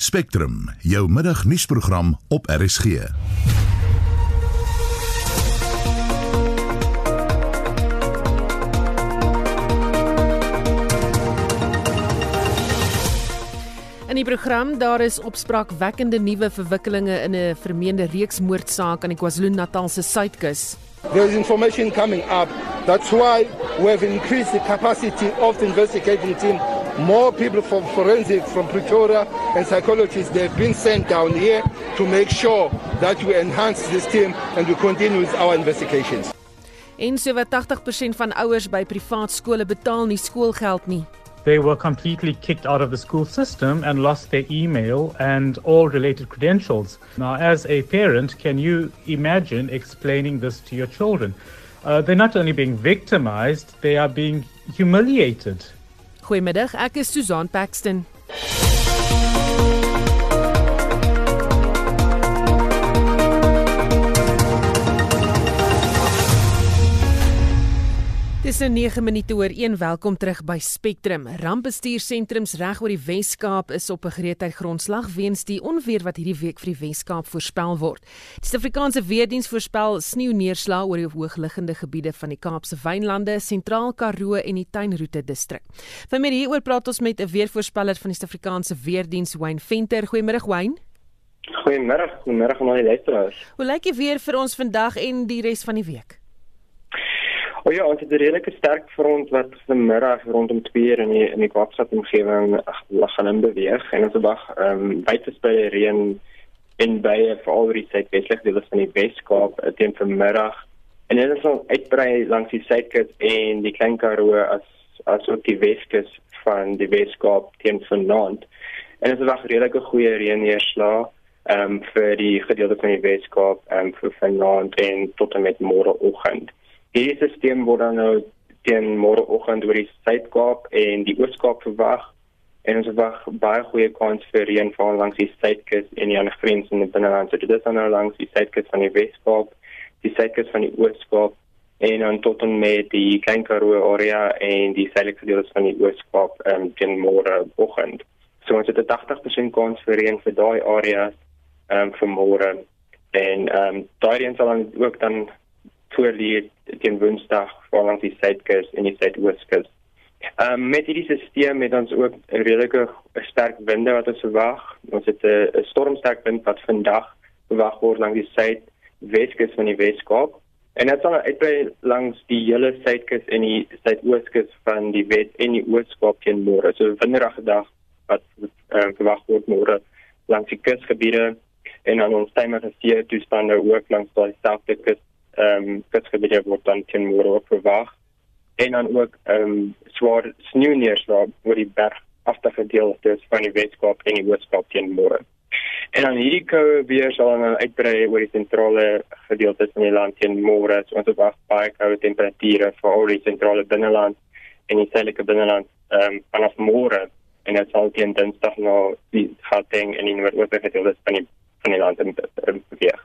Spectrum, jou middagnuusprogram op RSG. In die program daar is opspraakwekkende nuwe verwikkelinge in 'n vermeende reeksmoordsaak aan die KwaZulu-Natalse suidkus. There is information coming up. That's why we have increased the capacity of the investigating team. More people from forensic, from Pretoria, and psychologists, they've been sent down here to make sure that we enhance this team and we continue with our investigations. En sowat 80% van ouers by privaat skole betaal nie skoolgeld nie. They were completely kicked out of the school system and lost their email and all related credentials. Now, as a parent, can you imagine explaining this to your children? Uh, they're not only being victimized, they are being humiliated. Goeiemiddag, ek is Susan Paxton. Dis nou 9 minute oor 1. Welkom terug by Spectrum. Rampbestuursentrums reg oor die Wes-Kaap is op 'n gereedheid grondslag weens die onweer wat hierdie week vir die Wes-Kaap voorspel word. Die Suid-Afrikaanse Weerdiens voorspel sneeuneerslag oor die hoogliggende gebiede van die Kaapse Wynlande, Sentraal Karoo en die Tuinroete distrik. Vanmiddag hieroor praat ons met 'n weervoorspeller van die Suid-Afrikaanse Weerdiens, Wayne Venter. Goeiemôre Wayne. Goeiemôre, goeiemôre aan al die luisteraars. Hoe lyk die weer vir ons vandag en die res van die week? Oh ja, ons het 'n redelike sterk front wat vanmiddag rondom 2 in die in die Kaapstad omgewing gaan in beweeg en ons verwag ehm um, buitespeler reën in baie veral oor die suidwestelike dele van die Weskaap eh, teen vanmiddag en dit sal uitbrei langs die suidkus en die Klein Karoo as as ook die Weskus van die Weskaap teen vanaand. En ons verwag redelike goeie reënneerslae ehm um, vir die gedeelte van die Weskaap ehm um, vir vanaand en tot en met môreoggend. Hierdie stelsel word dan nou teen môreoggend oor die Suid-Kaap en die Oos-Kaap verwag en ons verwag baie goeie kans vir reënval langs die suidkus en die ander grensende binneland. So dit is dan nou langs die suidkus van die Wes-Kaap, die suidkus van die Oos-Kaap en dan tot en met die Klein Karoo area en die suidelike dele van die Oos-Kaap um, teen môreoggend. So ons het 'n 80% kans vir reën vir daai areas ehm um, vir môre en ehm um, daai reën sal dan ook dan voorlê teen Woensdag langs die suidkus en die suidooskus. Ehm um, met hierdie stelsel het ons ook 'n redelike sterk winde wat ons verwag. Ons het 'n stormsterk wind wat vandag verwag word langs die suidweskus van die Weskaap. En dit sal uitbrei langs die hele suidkus en die suidooskus van die Wes en die Ooskaap teen môre. So 'n winderige dag wat um, verwag word môre langs die kusgebiede en dan ons stemmige see toestande ook langs daai selfde kus ehm um, kusgebiede word dan teen môre ook verwag en dan ook ehm um, swaar sneeuneerslag oor die berg afstige gedeeltes van die Weskaap en die Ooskaap teen môre. En dan hierdie koue weer sal dan uitbrei oor die sentrale gedeeltes van die land teen môre. So ons verwag baie koue temperature vir al die sentrale binneland en die suidelike binneland ehm um, vanaf môre en dit sal teen Dinsdag na die Gauteng en die noordoostelike gedeeltes van die van die land in beweeg.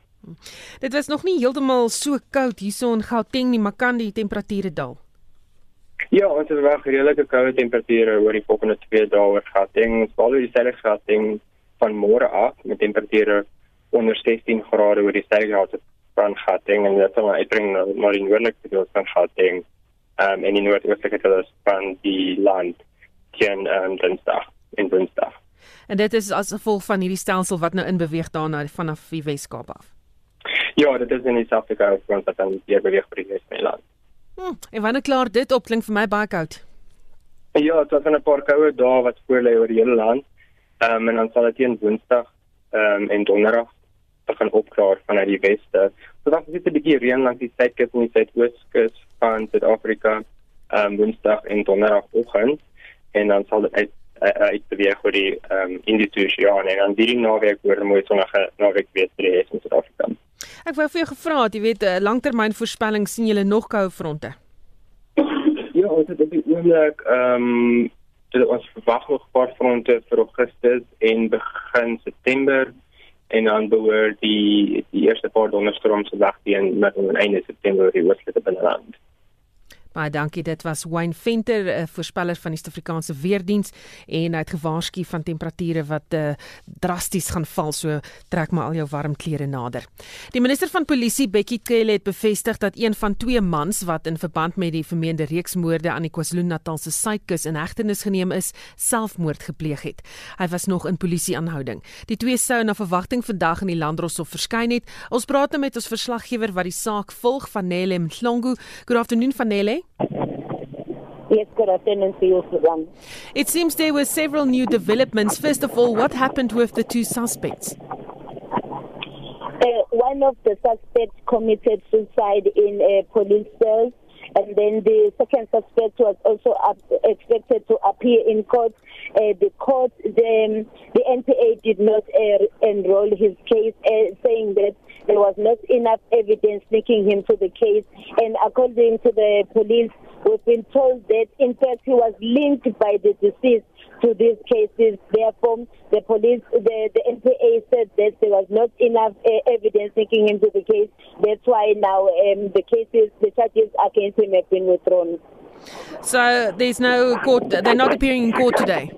Dit was nog nie heeltemal so koud hierso in Gauteng nie, maar kan die temperature daal? Ja, ons het wel redelike koue temperature oor die volgende 2 dae oor Gauteng. Ons val die selfde Gauteng van môre af met temperature onder 16 grade oor die selfde van Gauteng en dit sal uitbring na die noordelike deel van Gauteng um, en die noordoostelike deel van die land teen um, Dinsdag en Woensdag. En dit is as gevolg van hierdie stelsel wat nou in beweeg daarna vanaf die Weskaap af. Ja, dit is in die Suid-Afrika front wat dan weer beweeg vir die Wes-Nederland. Hm, en wanneer klaar dit op klink vir my baie koud. Ja, dit was 'n paar koue dae wat voor lê oor die hele land. Ehm um, en dan sal dit teen Woensdag ehm um, en Donderdag begin opklaar vanuit die weste. So dan sit 'n bietjie reën langs die suidkus en die suidooskus van Suid-Afrika ehm um, Woensdag en Donderdagoggend en dan sal dit uit uit beweeg oor die ehm um, Indiese Oseaan en dan die naweek oor 'n mooi sonnige naweek weer vir die res van Suid-Afrika. Ek wou vir jou gevra het, jy weet, 'n langtermynvoorspelling sien julle nog koue fronte? Ja, ons het op die oomblik ehm um, dit ons verwag nog 'n paar fronte vir Augustus en begin September en dan behoort die die eerste paar donderstorms dag teen met aan einde September die oostelike binneland. Baie dankie. Dit was Wayne Venter, 'n uh, voorspeller van die Suid-Afrikaanse Weerdiens en hy het gewaarsku van temperature wat uh, drasties gaan val. So trek maar al jou warm klere nader. Die minister van Polisie, Bekkie Cele, het bevestig dat een van twee mans wat in verband met die vermeende reeksmoorde aan die KwaZulu-Natal se suidkus in hegtenis geneem is, selfmoord gepleeg het. Hy was nog in polisie-aanhouding. Die twee sou na verwagting vandag in die Landdroshof verskyn het. Ons praat nou met ons verslaggewer wat die saak volg van Nele Mhlongo. Good afternoon van Nele. Yes, good afternoon to you, Susan. It seems there were several new developments. First of all, what happened with the two suspects? Uh, one of the suspects committed suicide in a police cell, and then the second suspect was also up, expected to appear in court. Uh, the court, the, the NPA did not uh, enroll his case, uh, saying that there was not enough evidence linking him to the case. And according to the police, we've been told that, in fact, he was linked by the deceased to these cases. Therefore, the police, the, the NPA said that there was not enough uh, evidence linking him to the case. That's why now um, the cases, the charges against him have been withdrawn. So there's no court. They're not appearing in court today.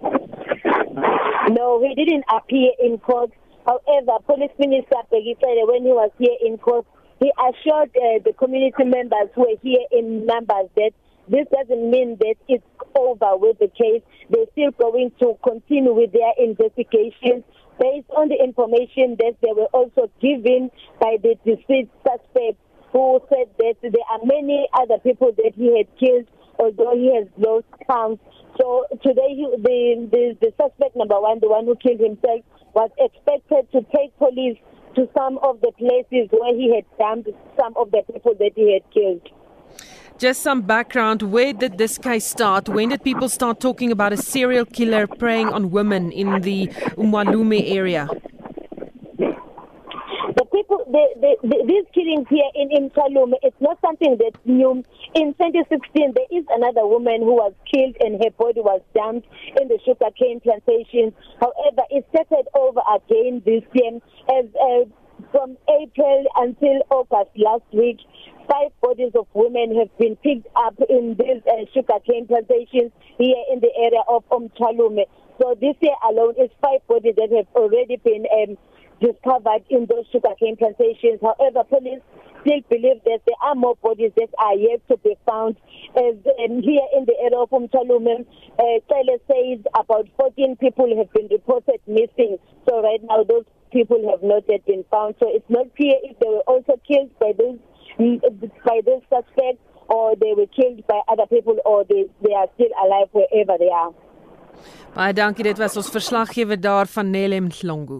No, he didn't appear in court. However, Police Minister said when he was here in court, he assured uh, the community members who were here in numbers that this doesn't mean that it's over with the case. They're still going to continue with their investigations based on the information that they were also given by the deceased suspect who said that there are many other people that he had killed, although he has lost count. So today, he, the, the, the suspect number one, the one who killed himself, was expected to take police to some of the places where he had dumped some of the people that he had killed. Just some background. Where did this case start? When did people start talking about a serial killer preying on women in the Umwalume area? People, the, the, the, these killings here in Imsalume, it's not something that's new. In 2016, there is another woman who was killed and her body was dumped in the sugarcane plantation. However, it started over again this year as uh, from April until August last week. Five bodies of women have been picked up in these uh, sugarcane plantations here in the area of Omchalume. So this year alone is five bodies that have already been um, discovered in those sugarcane plantations. However, police still believe that there are more bodies that are yet to be found. As um, here in the area of Umtalume, uh, says about 14 people have been reported missing. So right now, those people have not yet been found. So it's not clear if they were also killed by those by those suspects or they were killed by other people or they, they are still alive wherever they are. Baie dankie, dit was ons verslaggewer daar van Nelem Hlongu.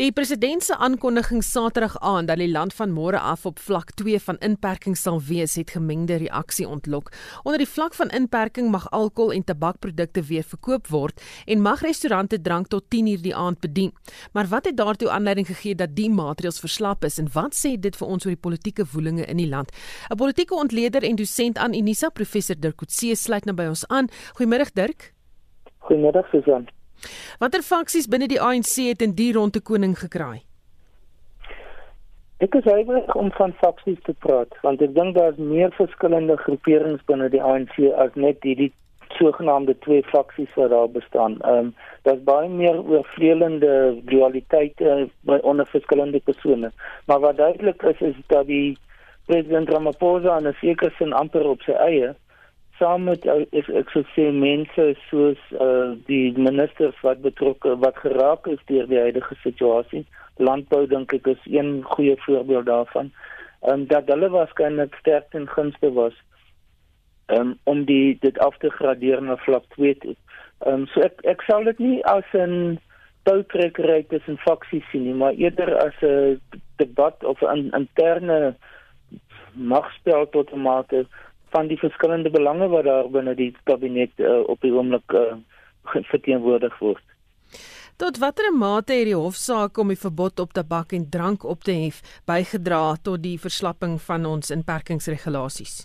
Die president se aankondiging Saterdag aan dat die land van môre af op vlak 2 van inperking sal wees, het gemengde reaksie ontlok. Onder die vlak van inperking mag alkohol en tabakprodukte weer verkoop word en mag restaurante drank tot 10:00 die aand bedien. Maar wat het daartoe aanleiding gegee dat die maatreëls verslap is en wat sê dit vir ons oor die politieke woelinge in die land? 'n Politieke ontleder en dosent aan Unisa, professor Dirk Coetzee sluit nou by ons aan. Goeiemôre Dirk. Goeiemôre Susan. Watter faksies binne die ANC het in die ronde koning gekraai? Ek is huiwerig om van faksies te praat want ek dink daar is meer verskillende groeperings binne die ANC as net hierdie sogenaamde twee faksies wat daar bestaan. Ehm um, daar's baie meer oorvleelende dualiteite by onder verskillende persone. Maar wat duidelik is is dat die president Ramaphosa en 'n sekere sin amper op sy eie saam met uh, ek, ek sou sê mense soos uh, die ministers wat betrokke wat geraak is deur die huidige situasie landbou dink ek is een goeie voorbeeld daarvan um, dat hulle waarskynlik sterk en gunste was um, om die dit af te gradeer na vlak 2 toe. Um, so ek ek sal dit nie as 'n toutrekkery tussen faksies sien nie, maar eerder as 'n debat of 'n interne magspel tot te maak van die verskillende belange wat daar binne die kabinet uh, op die oomblik uh, verteenwoordig word. Tot watter mate het die hofsaak om die verbod op tabak en drank op te hef bygedra tot die verslapping van ons inperkingsregulasies?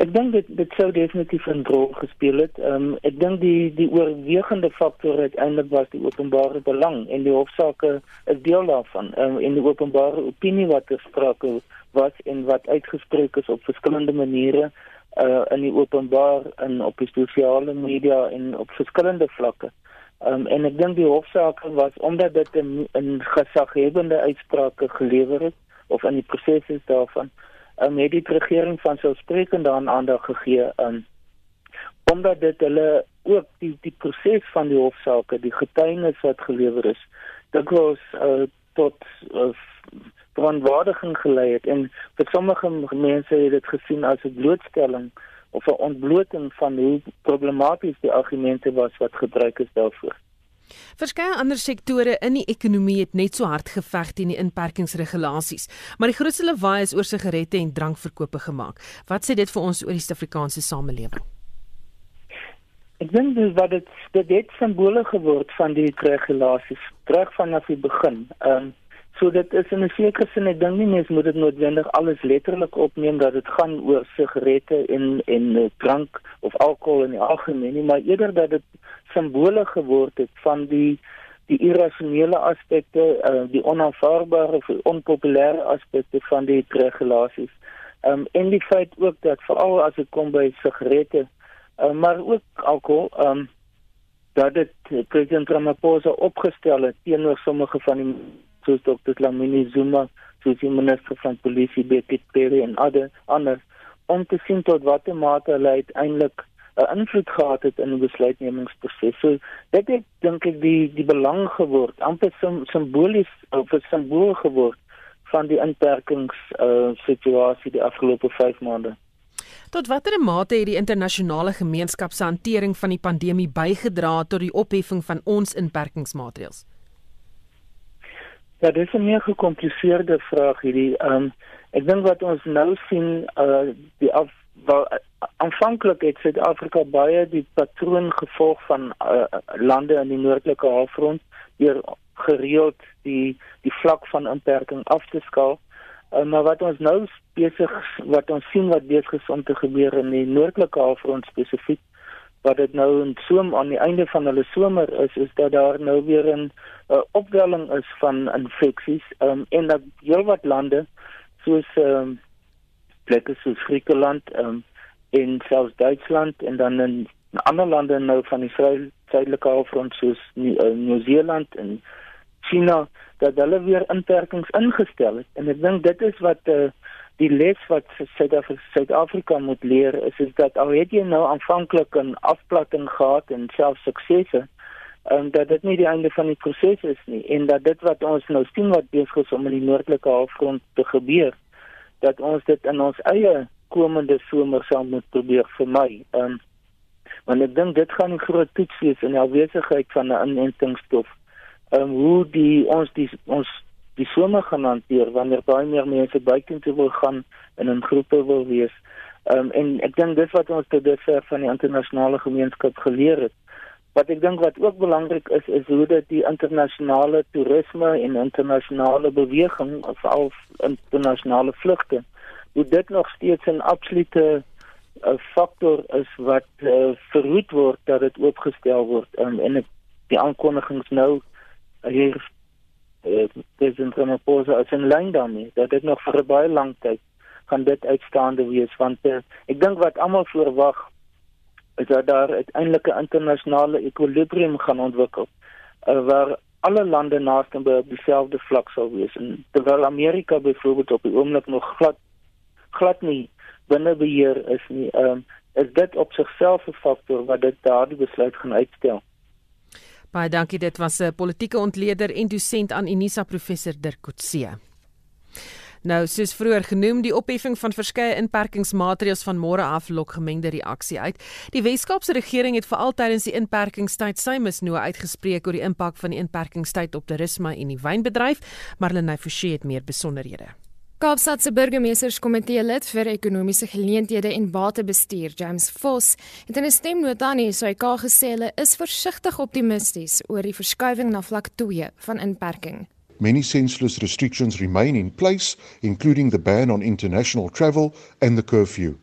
Ek dink dit dit sou definitief 'n rol gespeel het. Ehm um, ek dink die die oorwegende faktor uiteindelik was die openbare belang en die hofsaake is deel daarvan. Ehm um, en die openbare opinie wat gespreek was en wat uitgespreek is op verskillende maniere uh in die openbaar en op die sosiale media en op verskillende vlakke. Um en ek dink die hofsaak was omdat dit 'n 'n gesaghebende uitsprake gelewer het of in die proses daarvan, um het die regering van selfsprekend daaraan aandag gegee um omdat dit hulle ook die die proses van die hofsaake, die getuienis wat gelewer is, dit was uh tot uh, verantwoordiging gelei het en vir sommige mense het dit gesien as 'n blootstelling of 'n ontbloting van hoe problematies die argumente was wat gebruik is daarvoor. Verskeie ander sektore in die ekonomie het net so hard geveg teen die inperkingsregulasies, maar die grootste lawaai is oor sigarette en drankverkope gemaak. Wat sê dit vir ons oor die Suid-Afrikaanse samelewing? Ek dink dis wat dit dit het simbole geword van die regulasies terug vanaf die begin. Ehm um, So dit is in 'n sekere sin ek dink nie mens moet dit noodwendig alles letterlik opneem dat dit gaan oor sigarette en en uh, drank of alkohol in die algemeen nie, maar eerder dat dit simbole geword het van die die irrasionele aspekte, uh, die onaanvaarbare of onpopulêre aspekte van die regulasies. Ehm um, en die feit ook dat veral as dit kom by sigarette, uh, maar ook alkohol, ehm um, dat dit president Ramaphosa opgestel het teenoor sommige van die soos Dr. Lamini Zuma, soos die minister van polisie Bekkie Cele en ander ander om te sien tot watter mate hulle uiteindelik 'n uh, invloed gehad het in die besluitnemingsproses. So dit het dink ek die die belang geword, amper sim, simbolies of 'n simbool geword van die inperkings uh, situasie die afgelope 5 maande. Tot watter mate het die internasionale gemeenskap se hantering van die pandemie bygedra tot die opheffing van ons inperkingsmaatreëls? Ja, dit is 'n meer gekompliseerde vraag hierdie. Ehm um, ek dink wat ons nou sien uh die af wel aanvanklik het Suid-Afrika baie die patroon gevolg van uh, lande in die noordelike halfrond deur gereeld die die vlak van inperking af te skaal. Uh, maar wat ons nou besig wat ons sien wat besig is om te gebeur in die noordelike halfrond spesifiek wat dit nou in soom aan die einde van hulle somer is is dat daar nou weer 'n uh, opwelling is van infeksies um, en dat heelwat lande soos um, plekke soos Griekeland um, en selfs Duitsland en dan in ander lande nou van die suidelike halfrond soos Nieu-Seeland uh, en China dat hulle weer inperkings ingestel het. En ek dink dit is wat uh, die les wat Suid-Afrika moet leer is is dat al het jy nou aanvanklik 'n afplatting gehad en self suksese en dat dit nie die einde van die proses is nie en dat dit wat ons nou sien wat besig is om in die noordelike halfrond te gebeur dat ons dit in ons eie komende somer sal moet probeer vermy. Um, want ek dink dit gaan 'n groot toets wees in die afwesigheid van 'n inentingsstof. Um, hoe die ons die ons die somer gaan hanteer wanneer baie meer mense buitentoe wil gaan en in groepe wil wees. Ehm um, en ek dink dis wat ons tot dusver van die internasionale gemeenskap geleer het. Wat ek dink wat ook belangrik is is hoe dit die internasionale toerisme en internasionale beweging of al internasionale vlugte hoe dit nog steeds 'n absolute 'n uh, faktor is wat uh, verhoed word dat dit oopgestel word um, en ek, die aankondigings nou hier eh president Ramaphosa as 'n lyn daarmee dat dit nog vir baie lang tyd gaan dit uitstaande wees want uh, ek dink wat almal verwag is dat daar uiteindelik 'n internasionale ekwilibrium gaan ontwikkel uh, waar alle lande naaste by dieselfde vlak sal wees. En terwyl Amerika byvoorbeeld op die oomblik nog glad glad nie binne beheer is nie um, is dit op sigself 'n faktor wat dit daardie besluit gaan uitstel Baie dankie. Dit was 'n politieke ontleder en dosent aan Unisa professor Dirk Coetzee. Nou, soos vroeër genoem, die opheffing van verskeie inperkingsmaatreëls van môre af lok gemengde reaksie uit. Die Wes-Kaapse regering het veral tydens die inperkingstyd sy misnoë uitgespreek oor die impak van die inperkingstyd op toerisme en die wynbedryf, maar Lenay Forsie het meer besonderhede. Kaapstad se burgemeesterskomitee lid vir ekonomiese geleenthede en batebestuur, James Vos, het in 'n stemnota aan die SAK gesê hulle is versigtig optimisties oor die verskuiwing na vlak 2 van inperking. Many senseless restrictions remain in place, including the ban on international travel and the curfew.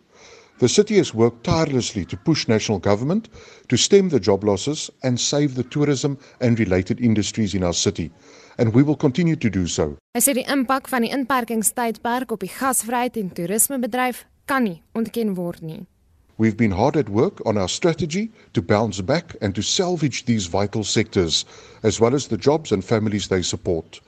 The city has worked tirelessly to push national government to stem the job losses and save the tourism and related industries in our city. And we will continue to do so. Hy sê die impak van die inperkingstydperk op die gasvryheid en toerismebedryf kan nie ontken word nie. We've been hard at work on our strategy to bounce back and to salvage these vital sectors, as well as the jobs and families they support.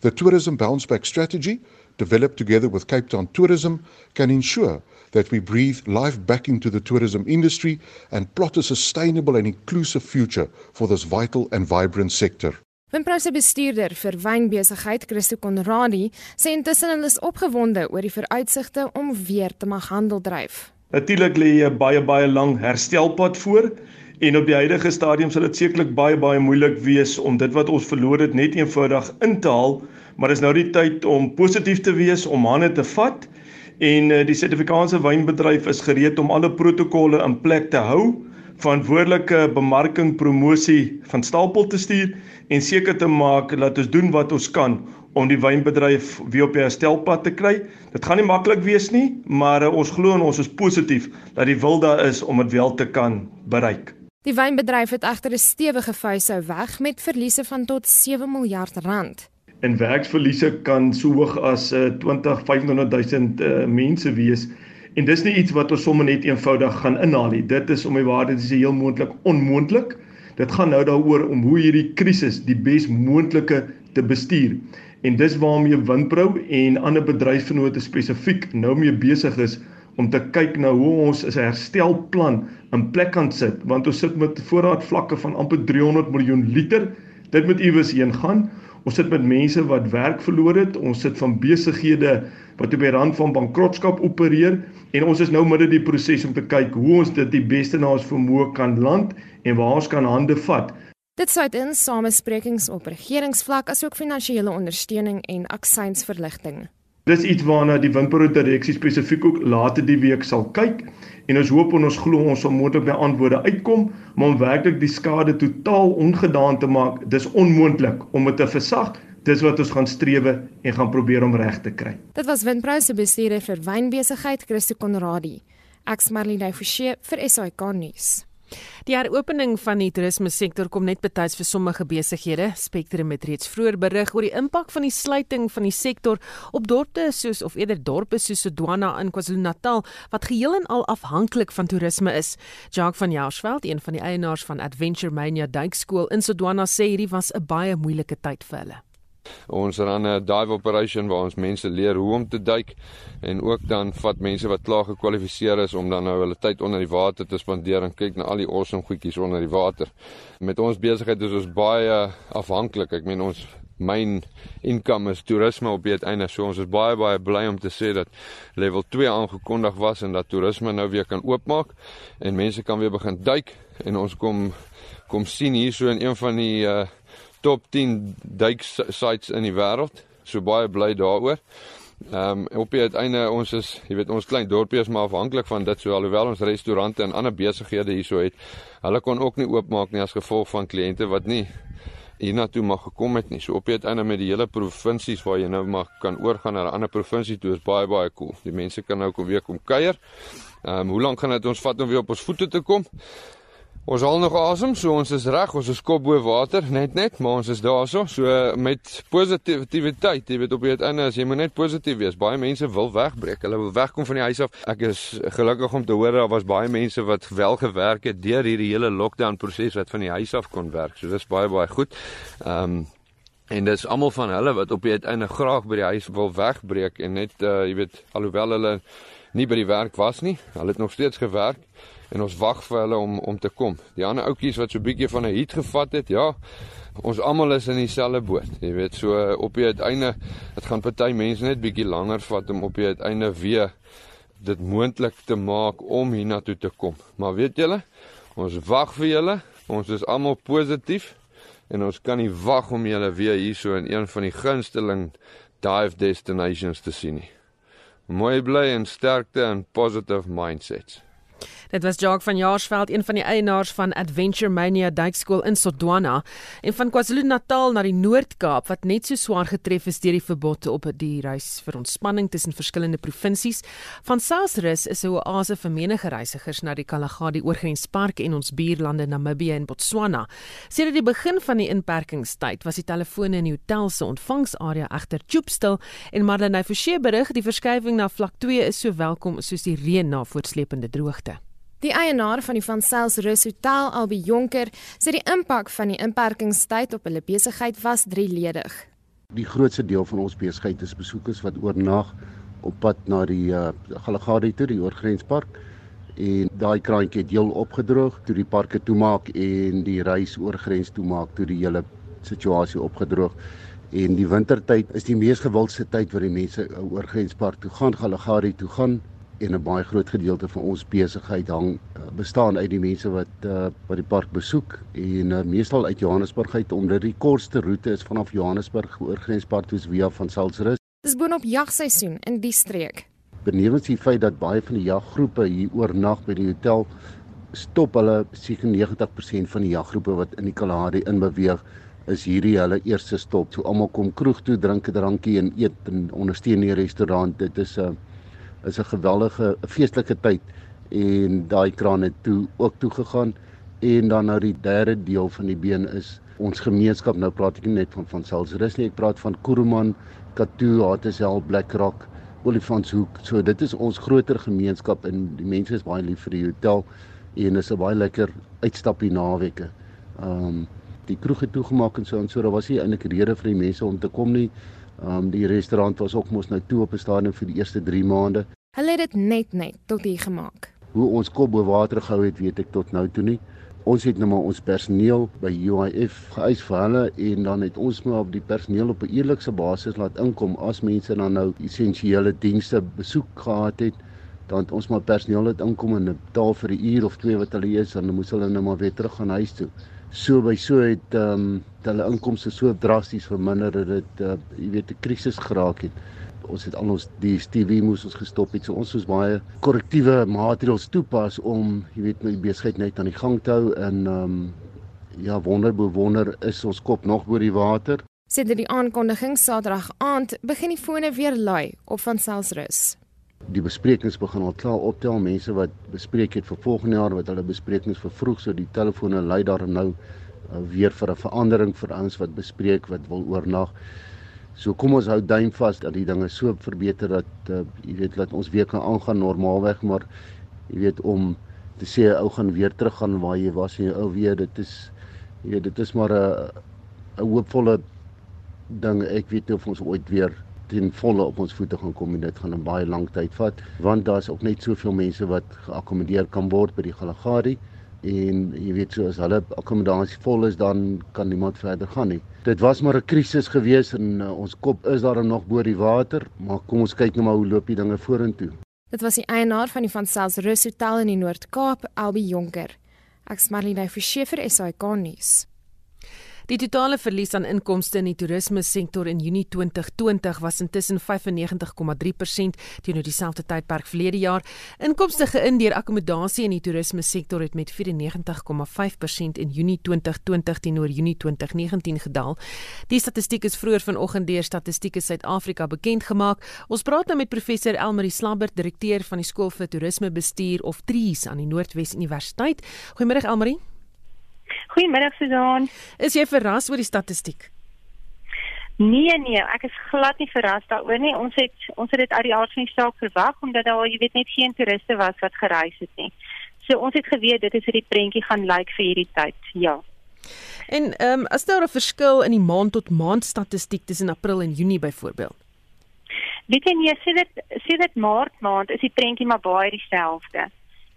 The tourism bounce back strategy, developed together with Cape Town Tourism, can ensure that we breathe life back into the tourism industry and plot a sustainable and inclusive future for this vital and vibrant sector. Wimpro se bestuurder vir wynbesigheid, Christo Konradi, sê intussen hulle is opgewonde oor die vooruitsigte om weer te mag handel dryf. Natuurlik lê 'n baie baie lang herstelpad voor en op die huidige stadium sal dit sekerlik baie baie moeilik wees om dit wat ons verloor het net eenvoudig in te haal, maar is nou die tyd om positief te wees, om hande te vat en uh, die Suid-Afrikaanse wynbedryf is gereed om alle protokolle in plek te hou verantwoordelike bemarking promosie van stapel te stuur en seker te maak dat ons doen wat ons kan om die wynbedryf weer op die herstelpad te kry. Dit gaan nie maklik wees nie, maar uh, ons glo en ons is positief dat die wil daar is om dit wel te kan bereik. Die wynbedryf het egter 'n stewige vuishou weg met verliese van tot 7 miljard rand en werksverliese kan so hoog as uh, 20 500000 uh, mense wees en dis nie iets wat ons sommer net eenvoudig gaan inhaal nie dit is om die waarde te sê heel moontlik onmoontlik dit gaan nou daaroor om hoe hierdie krisis die bes moontlike te bestuur. En dis waarmee Windbrou en ander bedryfsvennote spesifiek nou mee besig is om te kyk na hoe ons 'n herstelplan in plek kan sit. Want ons sit met voorraadvlakke van amper 300 miljoen liter. Dit moet iewers heen gaan. Ons sit met mense wat werk verloor het. Ons sit van besighede wat op die rand van bankrotskap opereer en ons is nou midde die proses om te kyk hoe ons dit die beste na ons vermoë kan land en waar ons kan hande vat. Dit sluit in samesprekings op regeringsvlak asook finansiële ondersteuning en aksiesverligting. Dis iets waarna die Windbrood direksie spesifiek ook later die week sal kyk en ons hoop en ons glo ons sal moontlik by antwoorde uitkom, maar om werklik die skade totaal ongedaan te maak, dis onmoontlik om dit te versag. Dis wat ons gaan strewe en gaan probeer om reg te kry. Dit was Windbrood se bestuurder vir wynbesigheid, Christo Konradi. Ek's Marlene Forsie vir SAK nuus. Die heropening van die toerisme sektor kom net betyds vir sommige besighede. Spectrum het reeds vroeër berig oor die impak van die sluiting van die sektor op dorpe soos of eerder dorpe soos Sodwana in KwaZulu-Natal wat geheel en al afhanklik van toerisme is. Jacques van Jaarsveld, een van die eienaars van Adventure Mania Duikskool in Sodwana sê hierdie was 'n baie moeilike tyd vir hulle. Ons ran 'n dive operation waar ons mense leer hoe om te duik en ook dan vat mense wat klaar gekwalifiseer is om dan nou hulle tyd onder die water te spandeer en kyk na al die awesome goedjies onder die water. Met ons besigheid is ons baie afhanklik. Ek meen ons myn income is toerisme op die einde. So ons is baie baie bly om te sê dat level 2 aangekondig was en dat toerisme nou weer kan oopmaak en mense kan weer begin duik en ons kom kom sien hier so in een van die uh top 10 duik sites in die wêreld. So baie bly daaroor. Ehm um, op die uiteinde ons is, jy weet, ons klein dorpie is maar afhanklik van dit. So alhoewel ons restaurante en ander besighede hierso het, hulle kon ook nie oopmaak nie as gevolg van kliënte wat nie hiernatoe mag gekom het nie. So op die uiteinde met die hele provinsies waar jy nou mag kan oorgaan na 'n ander provinsie toe is baie baie cool. Die mense kan nou kom weer kom kuier. Ehm um, hoe lank gaan dit ons vat om weer op ons voete te kom? Ons haal nog asem, so ons is reg, ons is kop bo water, net net, maar ons is daarso. So met positiwiteit, jy weet op die einde as jy moet net positief wees. Baie mense wil wegbreek. Hulle wil wegkom van die huis af. Ek is gelukkig om te hoor daar was baie mense wat wel gewerk het deur hierdie hele lockdown proses wat van die huis af kon werk. So dis baie baie goed. Ehm um, en dis almal van hulle wat op die einde graag by die huis wil wegbreek en net uh, jy weet alhoewel hulle nie by die werk was nie, hulle het nog steeds gewerk en ons wag vir hulle om om te kom. Die ander ouetjies wat so 'n bietjie van 'n heat gevat het, ja, ons almal is in dieselfde boot. Jy weet, so op die uiteinde, dit gaan party mense net bietjie langer vat om op die uiteinde weer dit moontlik te maak om hiernatoe te kom. Maar weet julle, ons wag vir julle. Ons is almal positief en ons kan nie wag om julle weer hierso in een van die gunsteling dive destinations te sien nie. Mooi bly en sterkte en positive mindsets. Dit was Jacques van Jaarsveld, een van die eienaars van Adventure Mania Duikskool in Sodwana en van KwaZulu-Natal na die Noord-Kaap wat net so swaar getref is deur die verbod op die reis vir ontspanning tussen verskillende provinsies. Van Saasrus is 'n oase vir menige reisigers na die Kalahari oorgrenspark en ons buurlande Namibië en Botswana. Sedert die begin van die inperkingstyd was die telefone in die hotel se ontvangsarea egter choopstil en Marlene Forsie berig die verskywing na vlak 2 is so welkom soos die reën na voortsleepende droogte. Die eienaar van die Van Sels Rus Hotel, Albi Jonker, sê die impak van die inperkingstyd op hulle besigheid was drieledig. Die grootste deel van ons besigheid is besoekers wat oornag op pad na die uh, Galagadi toe, die oorgrenspark. En daai kraantjie het heel opgedroog toe die parke toemaak en die reis oor grens toemaak toe die hele situasie opgedroog. En die wintertyd is die mees gewildste tyd waar die mense oor grenspark toe gaan Galagadi toe gaan en 'n baie groot gedeelte van ons besigheid hang uh, bestaan uit die mense wat uh, wat die park besoek en uh, meestal uit Johannesburg uit omdat die kortste roete is vanaf Johannesburg oor grenspark toe via van Salzrus. Dis boonop jagseisoen in die streek. Benewens die feit dat baie van die jaggroepe hier oornag by die hotel stop hulle seker 90% van die jaggroepe wat in die Kalahari inbeweeg is hierdie hulle eerste stop. So almal kom kroeg toe, drink 'n drankie en eet en ondersteun die restaurant. Dit is 'n uh, is 'n geweldige feestelike tyd en daai kraan het toe ook toe gegaan en dan nou die derde deel van die been is ons gemeenskap nou praat ek nie net van van Salzrus nie ek praat van Kuruman, Katu, Hatesel, Black Rock, Olifantshoek so dit is ons groter gemeenskap en die mense is baie lief vir die hotel en is 'n baie lekker uitstapie naweke. Ehm um, die kroeg het toegemaak en so en so daar was nie eintlik rede vir die mense om te kom nie. Um, die restaurant was ook mos nou toe op 'n stadium vir die eerste 3 maande. Hulle het dit net net tot hier gemaak. Hoe ons kop bo water gehou het, weet ek tot nou toe nie. Ons het nou maar ons personeel by UIF geëis vir hulle en dan het ons maar op die personeel op 'n eerlikse basis laat inkom as mense dan nou essensiële dienste besoek gehad het dan het ons maar personeel het inkom en betaal vir 'n uur of twee wat hulle is dan moes hulle nou maar weer terug gaan huis toe so by so het ehm um, hulle inkomste so drasties verminder dat dit uh, jy weet 'n krisis geraak het. Ons het al ons die TV moes ons gestop het. So ons moes baie korrektiewe maatreëls toepas om jy weet my besigheid net aan die gang te hou en ehm um, ja wonder bewonder is ons kop nog bo die water. Sedert die aankondiging Saterdag aand begin die fone weer lui op van Selsrus die besprekings begin al klaar optel mense wat bespreek het vir volgende jaar wat hulle besprekings vervroeg so die telefone lei daar nou uh, weer vir 'n verandering vir ons wat bespreek wat wil oornag. So kom ons hou duim vas dat die dinge so verbeter dat uh, jy weet dat ons weer kan aangaan normaalweg maar jy weet om te sê 'n ou gaan weer teruggaan waar jy was en ou weer dit is jy weet dit is maar 'n 'n hoopvolle ding ek weet nie of ons ooit weer ten volle op ons voete gaan kom en dit gaan 'n baie lang tyd vat want daar's ook net soveel mense wat geakkommodeer kan word by die Galagadi en jy weet so as hulle akkommodasie vol is dan kan niemand verder gaan nie. Dit was maar 'n krisis gewees en uh, ons kop is daar nog bo die water, maar kom ons kyk nou maar hoe loop die dinge vorentoe. Dit was die eienaar van die Van Sels Rus Hotel in die Noord-Kaap, Albi Jonker. Ek smaak net vir Scheffer SAK nuus. Die totale verlies aan inkomste in die toerisme sektor in Junie 2020 was intussen 95,3% teenoor dieselfde tydperk verlede jaar. Inkomste geïn deur akkommodasie in die toerisme sektor het met 94,5% in Junie 2020 teenoor Junie 2019 gedaal. Die statistiek is vroeër vanoggend deur Statistiek Suid-Afrika bekend gemaak. Ons praat nou met professor Elmarie Slabbert, direkteur van die Skool vir Toerismebestuur of TRIES aan die Noordwes Universiteit. Goeiemôre Elmarie. Goeiemiddag Susan. Is jy verras oor die statistiek? Nee nee, ek is glad nie verras daaroor nie. Ons het ons het dit uit die aard van die saak verwag omdat daar jy weet net geen toeriste was wat gereis het nie. So ons het geweet dit is hoe die prentjie gaan lyk vir hierdie tyd. Ja. En ehm um, as daar 'n verskil in die maand tot maand statistiek tussen April en Junie byvoorbeeld. Weet jy nie, sê dit sê dit Maart maand is die prentjie maar baie dieselfde.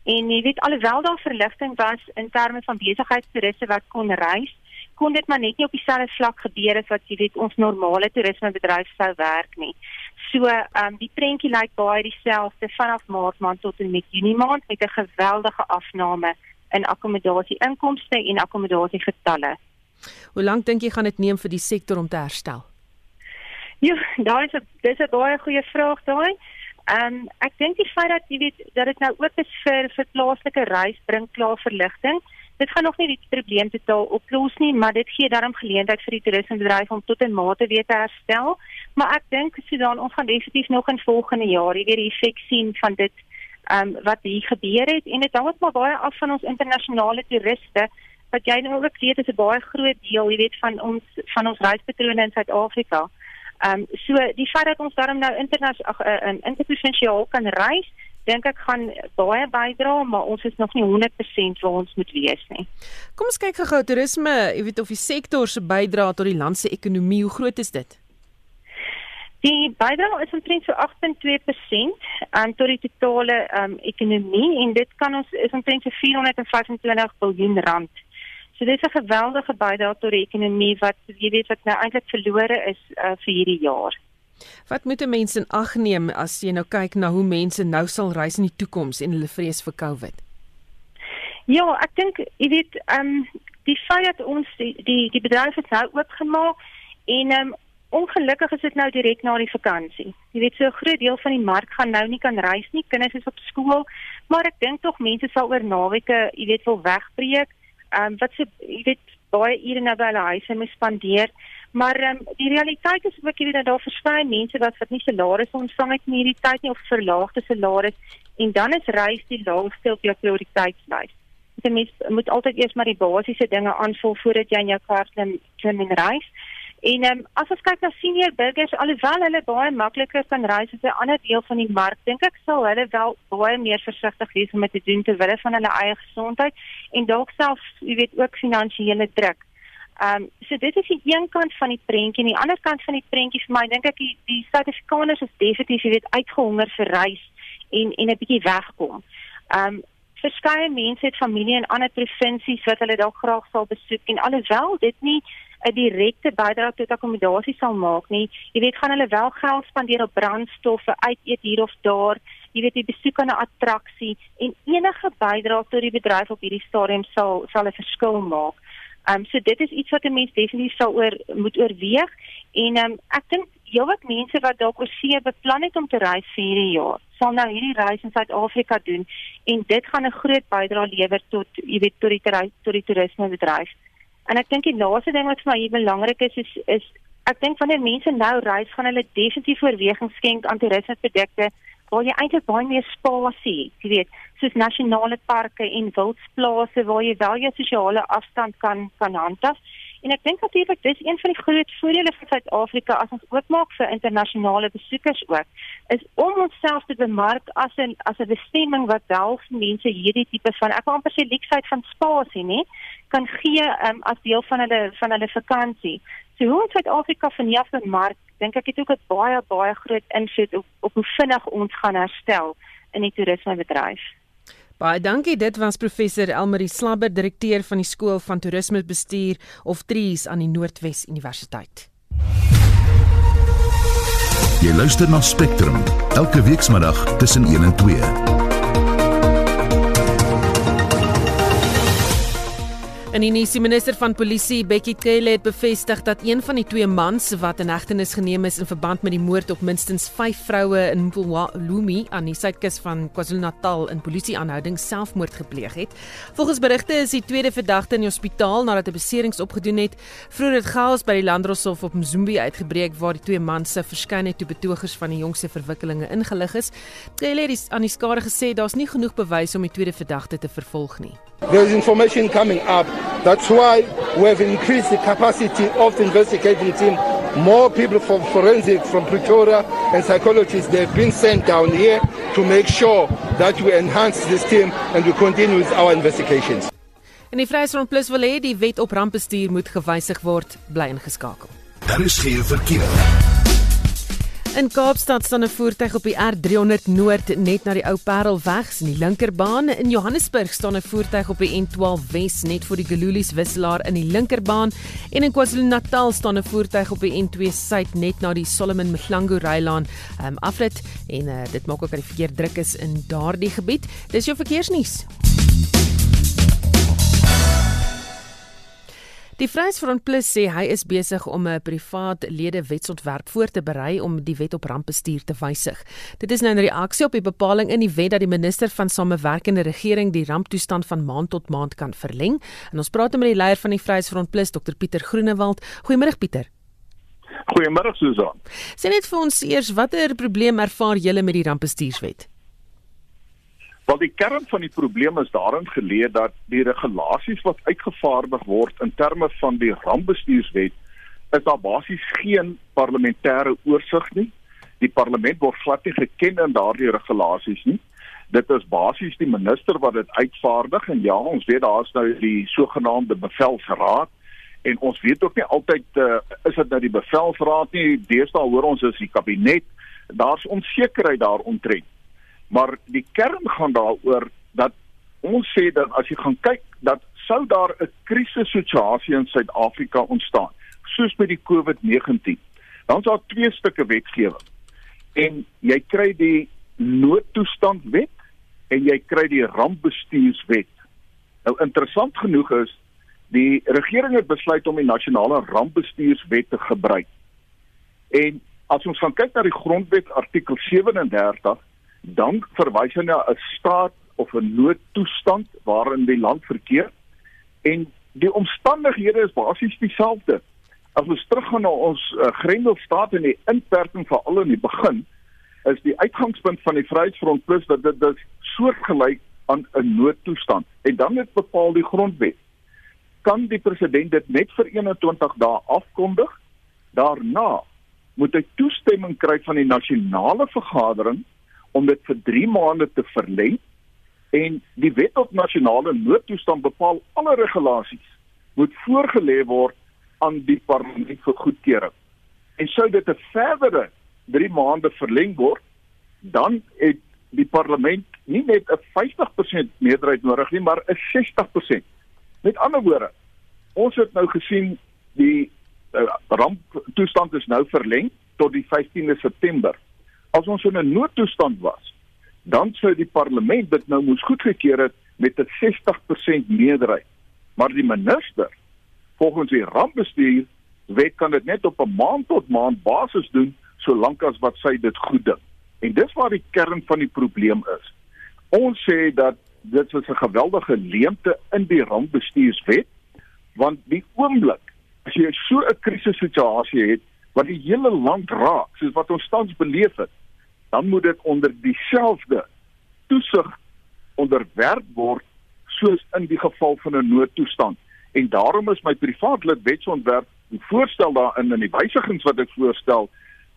En jy weet alhoewel daar verligting was in terme van besigheidstoeriste wat kon reis, kon dit maar net nie op dieselfde vlak gebeur as wat jy weet ons normale toerismebedryf sou werk nie. So, ehm um, die prentjie lyk baie dieselfde vanaf Maart maand tot en met Junie maand met 'n geweldige afname in akkommodasie inkomste en akkommodasie getalle. Hoe lank dink jy gaan dit neem vir die sektor om te herstel? Ja, daar is 'n dis 'n baie goeie vraag daai. Ehm um, ek dink die feit dat jy weet dat dit nou ook is vir vir plaaslike reis bring klaar verligting. Dit gaan nog nie die probleem totaal oplos nie, maar dit gee daarom geleentheid vir die toerismebedryf om tot 'n mate weer te herstel. Maar ek dink Sudan ons gaan definitief nog in volgende jaar weer die effek sien van dit ehm um, wat hier gebeur het en dit hang ook maar baie af van ons internasionale toeriste wat jy nou ook weet is 'n baie groot deel, jy weet van ons van ons reispatrone in Suid-Afrika. Ehm um, so die feit dat ons daarom nou internasionaal uh, eh, in interprovinsiaal kan reis, dink ek gaan baie bydra, maar ons is nog nie 100% waar ons moet wees nie. Kom ons kyk gou-gou toerisme, jy weet of die sektor se bydra tot die land se ekonomie, hoe groot is dit? Die bydra is omtrent so 8.2% aan tot die totale um, ekonomie en dit kan ons is omtrent so 425 miljard rand. So dit is 'n geweldige bydrae tot die ekonomie wat jy weet wat nou eintlik verlore is uh, vir hierdie jaar. Wat moet mense in ag neem as jy nou kyk na hoe mense nou sal reis in die toekoms en hulle vrees vir COVID? Ja, ek dink jy weet ehm um, die feit dat ons die die, die bedryf het nou oopgemaak en ehm um, ongelukkig is dit nou direk na die vakansie. Jy weet so 'n groot deel van die mark gaan nou nie kan reis nie, kinders is op skool, maar ek dink tog mense sal oor naweke, jy weet, wil wegbreek ehm um, wat se jy weet baie ure na by hulle huise moet spandeer. Maar ehm um, die realiteit is ook jy weet dat daar verskeie mense wat wat nie salarisse ontvang het in hierdie tyd nie of verlaagde salaris en dan is reis die laaste op jou prioriteitslys. Jy moet altyd eers maar die basiese dinge aanvul voordat jy in jou kar klim en reis. En ehm um, as ons kyk na senior burgers, alhoewel hulle baie makliker kan reis as 'n ander deel van die mark, dink ek sal hulle wel baie meer versigtig wees om dit te doen ter wille van hulle eie gesondheid en dalk self, jy weet, ook finansiële druk. Ehm um, so dit is die een kant van die prentjie en die ander kant van die prentjie vir my dink ek die, die Suid-Afrikaners is definitief, jy weet, uitgehonger vir reis en en 'n bietjie wegkom. Ehm um, verskeie mense het familie in ander provinsies wat hulle dalk graag sal besoek en alhoewel dit nie 'n direkte bydrae tot akkommodasie sal maak nie. Jy weet gaan hulle wel geld spandeer op brandstowwe, uit eet hier of daar, jy weet die besoek aan 'n attraksie en enige bydrae tot die bedryf op hierdie stadium sal sal 'n verskil maak. Ehm um, so dit is iets wat 'n mens definitief sal oor moet oorweeg en ehm um, ek dink heelwat mense wat dalk oor see beplan het om te reis vir hierdie jaar, sal nou hierdie reis in Suid-Afrika doen en dit gaan 'n groot bydrae lewer tot jy weet tot die tot die toerismebedryf. En ek dink die laaste ding wat vir my hier belangrik is is is ek dink wanneer mense nou reis gaan hulle definitief oorweging skenk aan toerismeprodukte waar jy eintlik baie meer spasie jy weet, soos nasionale parke en wildsplase waar jy wel jou sosiale afstand kan kan handhaaf. En ek dink natuurlik dis een van die groot voordele van Suid-Afrika as ons oopmaak vir internasionale besoekers ook, is om onsself te bemark as 'n as 'n bestemming wat wel vir mense hierdie tipe van ek wil amper sê leksheid van spasie, nê, kan gee um, as deel van hulle van hulle vakansie. So hoe ons Suid-Afrika vanjaar bemark, dink ek het ook 'n baie baie groot invloed op op hoe vinnig ons gaan herstel in die toerismebedryf. Baie dankie. Dit was professor Elmarie Slabber, direkteur van die skool van toerismebestuur of TRIES aan die Noordwes Universiteit. Jy luister na Spectrum elke weekmiddag tussen 1 en 2. In die nuus, die minister van polisie, Bekkie Cele, het bevestig dat een van die twee mans wat in hegtenis geneem is in verband met die moord op minstens 5 vroue in Mpumlumi aan die suidkus van KwaZulu-Natal in polisieaanhouding selfmoord gepleeg het. Volgens berigte is die tweede verdagte in die hospitaal nadat hy beserings opgedoen het. Vroeger het chaos by die Landdroshof op Mzumbi uitgebreek waar die twee mans se verskynheid toe betogers van die jongse verwikkelinge ingelig is. Cele het aan die skare gesê daar's nie genoeg bewys om die tweede verdagte te vervolg nie. There's information coming up. That's why we have increased the capacity of the investigating team. More people from forensic, from Pretoria, and psychologists, they've been sent down here to make sure that we enhance this team and we continue with our investigations. En die Vryheidsfront Plus wil hê die wet op rampbestuur moet gewysig word, bly ingeskakel. Daar is geen verkeer. In Kaapstad staan 'n voertuig op die R300 Noord net na die Ou Parelweg in die linkerbaan. In Johannesburg staan 'n voertuig op die N12 Wes net voor die Gululies wisselaar in die linkerbaan en in KwaZulu-Natal staan 'n voertuig op die N2 Suid net na die Solomon Mhlangu Rylaan um, afrit en uh, dit maak ook dat die verkeer druk is in daardie gebied. Dis jou verkeersnuus. Die Vryheidsfront Plus sê hy is besig om 'n privaat lede wetsontwerp voor te berei om die wet op rampbestuur te wysig. Dit is nou 'n reaksie op die bepaling in die wet dat die minister van samewerkende regering die ramptoestand van maand tot maand kan verleng. En ons praat met die leier van die Vryheidsfront Plus, Dr Pieter Groenewald. Goeiemôre Pieter. Goeiemôre Susan. Sê net vir ons eers watter probleem ervaar julle met die rampbestuurswet? Wel die kern van die probleem is daarin geleë dat die regulasies wat uitgevaardig word in terme van die rampbestuurswet is daar basies geen parlementêre oorsig nie. Die parlement word glad nie geken in daardie regulasies nie. Dit is basies die minister wat dit uitvaardig en ja, ons weet daar is nou die sogenaamde bevelsraad en ons weet ook nie altyd uh, is dit nou die bevelsraad nie. Deesdae hoor ons is die kabinet. Daar's onsekerheid daaromtrent. Maar die kern gaan daaroor dat ons sê dat as jy gaan kyk dat sou daar 'n krisissituasie in Suid-Afrika ontstaan, soos met die COVID-19, dan is daar twee stukke wetgewing. En jy kry die noodtoestandwet en jy kry die rampbestuurswet. Nou interessant genoeg is die regering het besluit om die nasionale rampbestuurswet te gebruik. En as ons gaan kyk na die grondwet artikel 37 dan verwys na 'n staat of 'n noodtoestand waarin die land verkeer. En die omstandighede is basies dieselfde. As ons teruggaan na ons uh, Grendelstaat en die inperking veral in die begin is die uitgangspunt van die Vryheidsfront Plus dat dit dit soortgelyk aan 'n noodtoestand. En dan het bepaal die grondwet. Kan die president dit net vir 21 dae afkondig? Daarna moet hy toestemming kry van die nasionale vergadering om dit vir 3 maande te verleng en die wet op nasionale noodtoestand bepaal alle regulasies moet voorgelê word aan die parlement vir goedkeuring. En sou dit 'n verdere 3 maande verleng word, dan het die parlement nie net 'n 50% meerderheid nodig nie, maar 'n 60%. Met ander woorde, ons het nou gesien die uh, ramptoestand is nou verleng tot die 15de September as ons in 'n noodtoestand was, dan sou die parlement dit nou moes goedgekeur het met 'n 60% meerderheid. Maar die minister, volgens die rampbestuur, wet kan dit net op 'n maand tot maand basis doen solank as wat sy dit goed dink. En dis waar die kern van die probleem is. Ons sê dat dit is 'n geweldige leemte in die rampbestuurswet want die oomblik as jy so 'n krisissituasie het wat die hele land raak soos wat ons tans beleef het dan moet dit onder dieselfde toesig onderwerp word soos in die geval van 'n noodtoestand. En daarom is my privaat lid wetsontwerp die voorstel daarin in die wysigings wat ek voorstel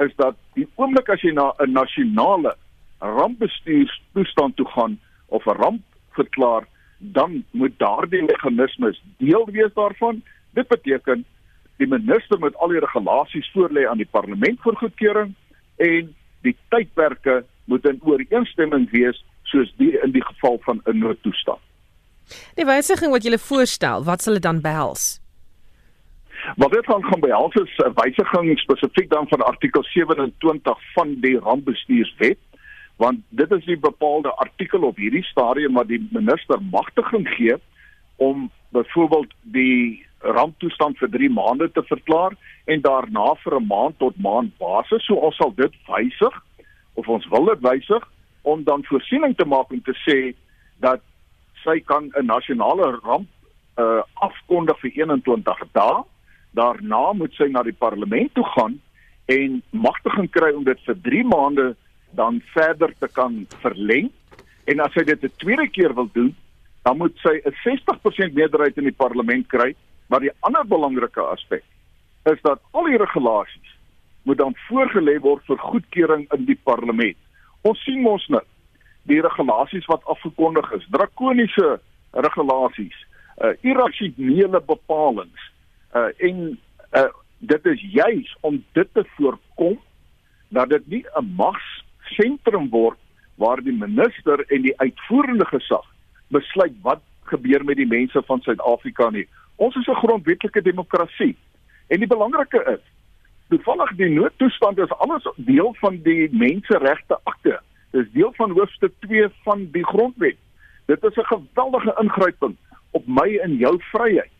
is dat die oomblik as jy na 'n nasionale rampbestuurstoestand toe gaan of 'n ramp verklaar, dan moet daardie meganismes deel wees daarvan. Dit beteken die minister moet al die regulasies voorlê aan die parlement vir goedkeuring en die tydperke moet in ooreenstemming wees soos die in die geval van 'n noodtoestand. Die wysiging wat jy voorstel, wat sal dit dan behels? Wat dit gaan gaan behels is 'n wysiging spesifiek dan van artikel 27 van die rampbestuurswet want dit is die bepaalde artikel op hierdie stadium wat die minister magtiging gee om byvoorbeeld die ramptoestand vir 3 maande te verklaar en daarna vir 'n maand tot maand basis. So ons sal dit wysig of ons wil dit wysig om dan voorsiening te maak om te sê dat sy kan 'n nasionale ramp uh afkondig vir 21 dae. Daarna moet sy na die parlement toe gaan en magtiging kry om dit vir 3 maande dan verder te kan verleng. En as sy dit 'n tweede keer wil doen, dan moet sy 'n 60% meerderheid in die parlement kry Maar die ander belangrike aspek is dat al die regulasies moet dan voorgelê word vir goedkeuring in die parlement. Ons sien mos nou die regulasies wat afgekondig is, drakoniese regulasies, uh irrasionele bepalinge. Uh en uh dit is juis om dit te voorkom dat dit nie 'n magsentrum word waar die minister en die uitvoerende gesag besluit wat gebeur met die mense van Suid-Afrika nie. Ons is 'n grondwetlike demokrasie. En die belangrike is, toevallig die noodtoestand is alles deel van die menseregte akte. Dit is deel van hoofstuk 2 van die grondwet. Dit is 'n geweldige ingryping op my en jou vryheid.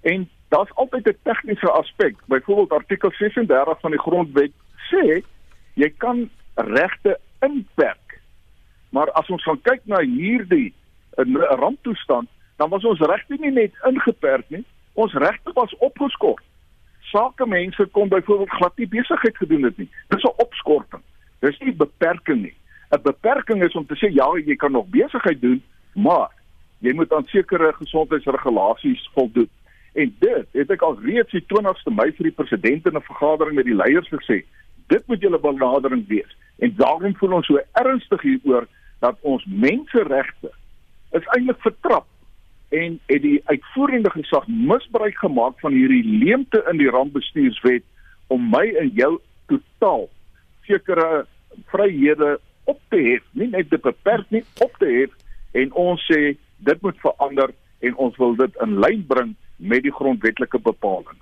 En daar's altyd 'n tegniese aspek. Byvoorbeeld artikel 36 van die grondwet sê jy kan regte inperk. Maar as ons gaan kyk na hierdie 'n ramptoestand, dan was ons regte nie net ingeperk nie, ons regte was opgeskort. Sakemense kon byvoorbeeld glad nie besigheid gedoen het nie. Dis 'n opskorting. Dis nie beperking nie. 'n Beperking is om te sê ja, jy kan nog besigheid doen, maar jy moet aan sekere gesondheidsregulasies voldoen. En dit het ek al reeds die 20ste Mei vir die president in 'n vergadering met die leiers gesê. Dit moet julle benadering wees. En daarom voel ons so ernstig hieroor dat ons menseregte is eintlik vertrap en het die uitvoerende gesag misbruik gemaak van hierdie leemte in die rampbestuurswet om my en jou totaal sekere vryhede op te hef, nie net te beperk nie, op te hef en ons sê dit moet verander en ons wil dit in lyn bring met die grondwetlike bepalinge.